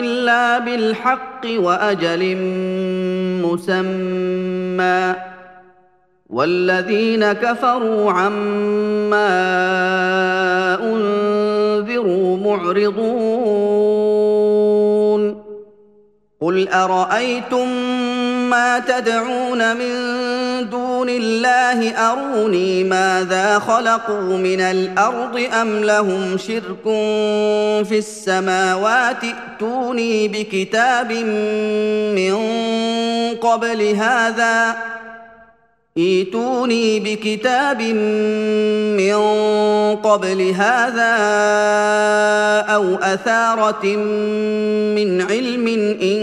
إلا بالحق وأجل مسمى. والذين كفروا عما أنذروا معرضون. قل أرأيتم ما تدعون من دون الله أروني ماذا خلقوا من الأرض أم لهم شرك في السماوات؟ ائتوني بكتاب من قبل هذا. ايتوني بكتاب من قبل هذا أو أثارة من علم إن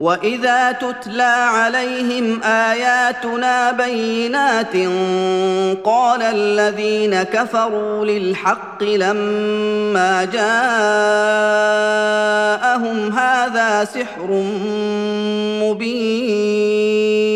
واذا تتلى عليهم اياتنا بينات قال الذين كفروا للحق لما جاءهم هذا سحر مبين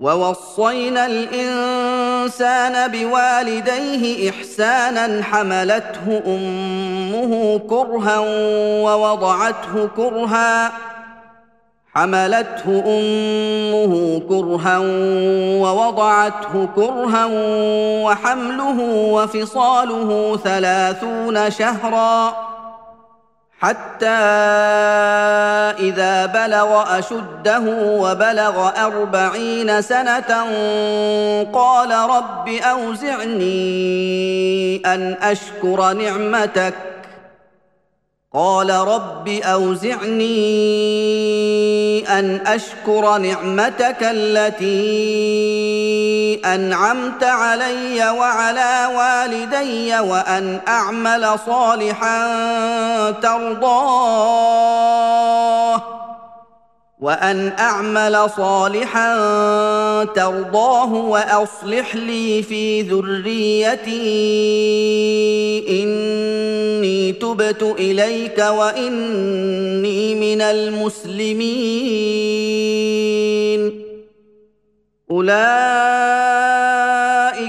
ووصينا الإنسان بوالديه إحسانا حملته أمه كرها ووضعته كرها حملته أمه كرها ووضعته كرها وحمله وفصاله ثلاثون شهرا. حتى إذا بلغ أشده وبلغ أربعين سنة قال رب أوزعني أن أشكر نعمتك قال رب أوزعني أن أشكر نعمتك التي أنعمت علي وعلى والدي وأن أعمل صالحا ترضاه. وأن أعمل صالحا ترضاه وأصلح لي في ذريتي إني تبت إليك وإني من المسلمين. أولئك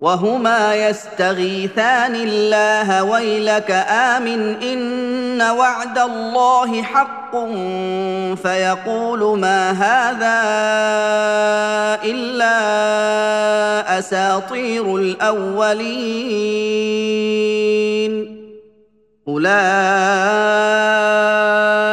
وهما يستغيثان الله ويلك آمن إن وعد الله حق فيقول ما هذا إلا أساطير الأولين. أولئك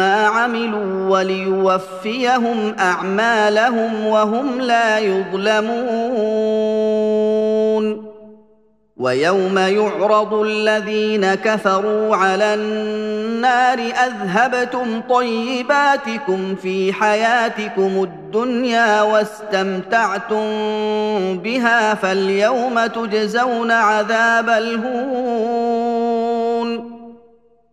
عملوا وليوفيهم اعمالهم وهم لا يظلمون ويوم يعرض الذين كفروا على النار اذهبتم طيباتكم في حياتكم الدنيا واستمتعتم بها فاليوم تجزون عذاب الهون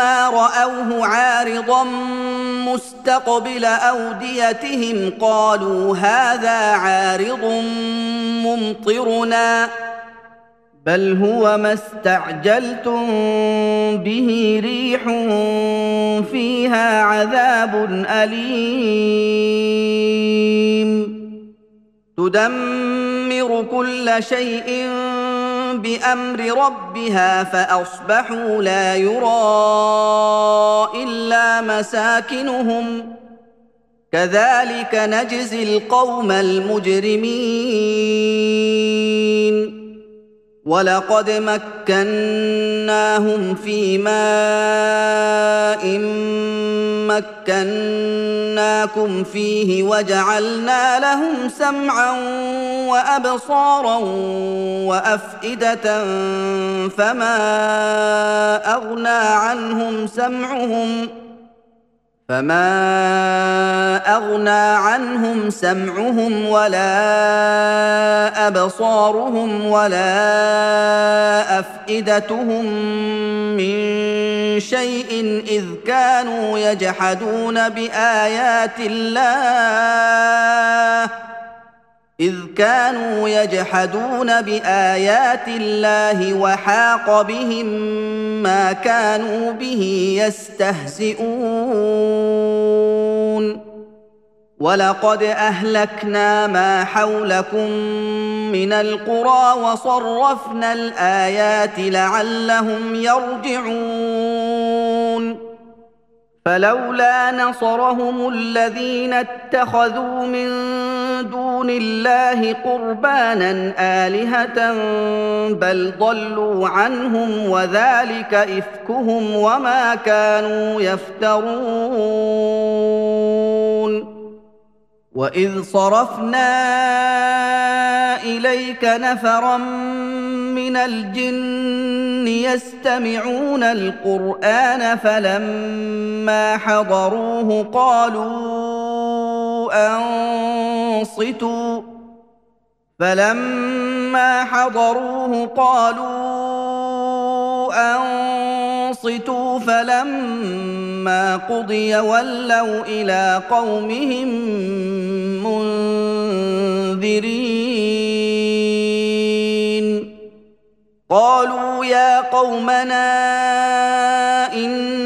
رأوه عارضا مستقبل أوديتهم قالوا هذا عارض ممطرنا بل هو ما استعجلتم به ريح فيها عذاب أليم. تدمر كل شيء بأمر ربها فأصبحوا لا يرى إلا مساكنهم. كذلك نجزي القوم المجرمين. ولقد مكناهم في ماء مكناكم فيه وجعلنا لهم سمعا وابصارا وافئده فما اغنى عنهم سمعهم فما اغنى عنهم سمعهم ولا ابصارهم ولا افئدتهم من شيء اذ كانوا يجحدون بايات الله إذ كانوا يجحدون بآيات الله وحاق بهم ما كانوا به يستهزئون. ولقد أهلكنا ما حولكم من القرى وصرفنا الآيات لعلهم يرجعون. فلولا نصرهم الذين اتخذوا من دون الله قربانا آلهة بل ضلوا عنهم وذلك إفكهم وما كانوا يفترون. وإذ صرفنا إليك نفرا من الجن يستمعون القرآن فلما حضروه قالوا أنصتوا فلما حضروه قالوا أنصتوا فلما قضي ولوا إلى قومهم منذرين. قالوا يا قومنا أنا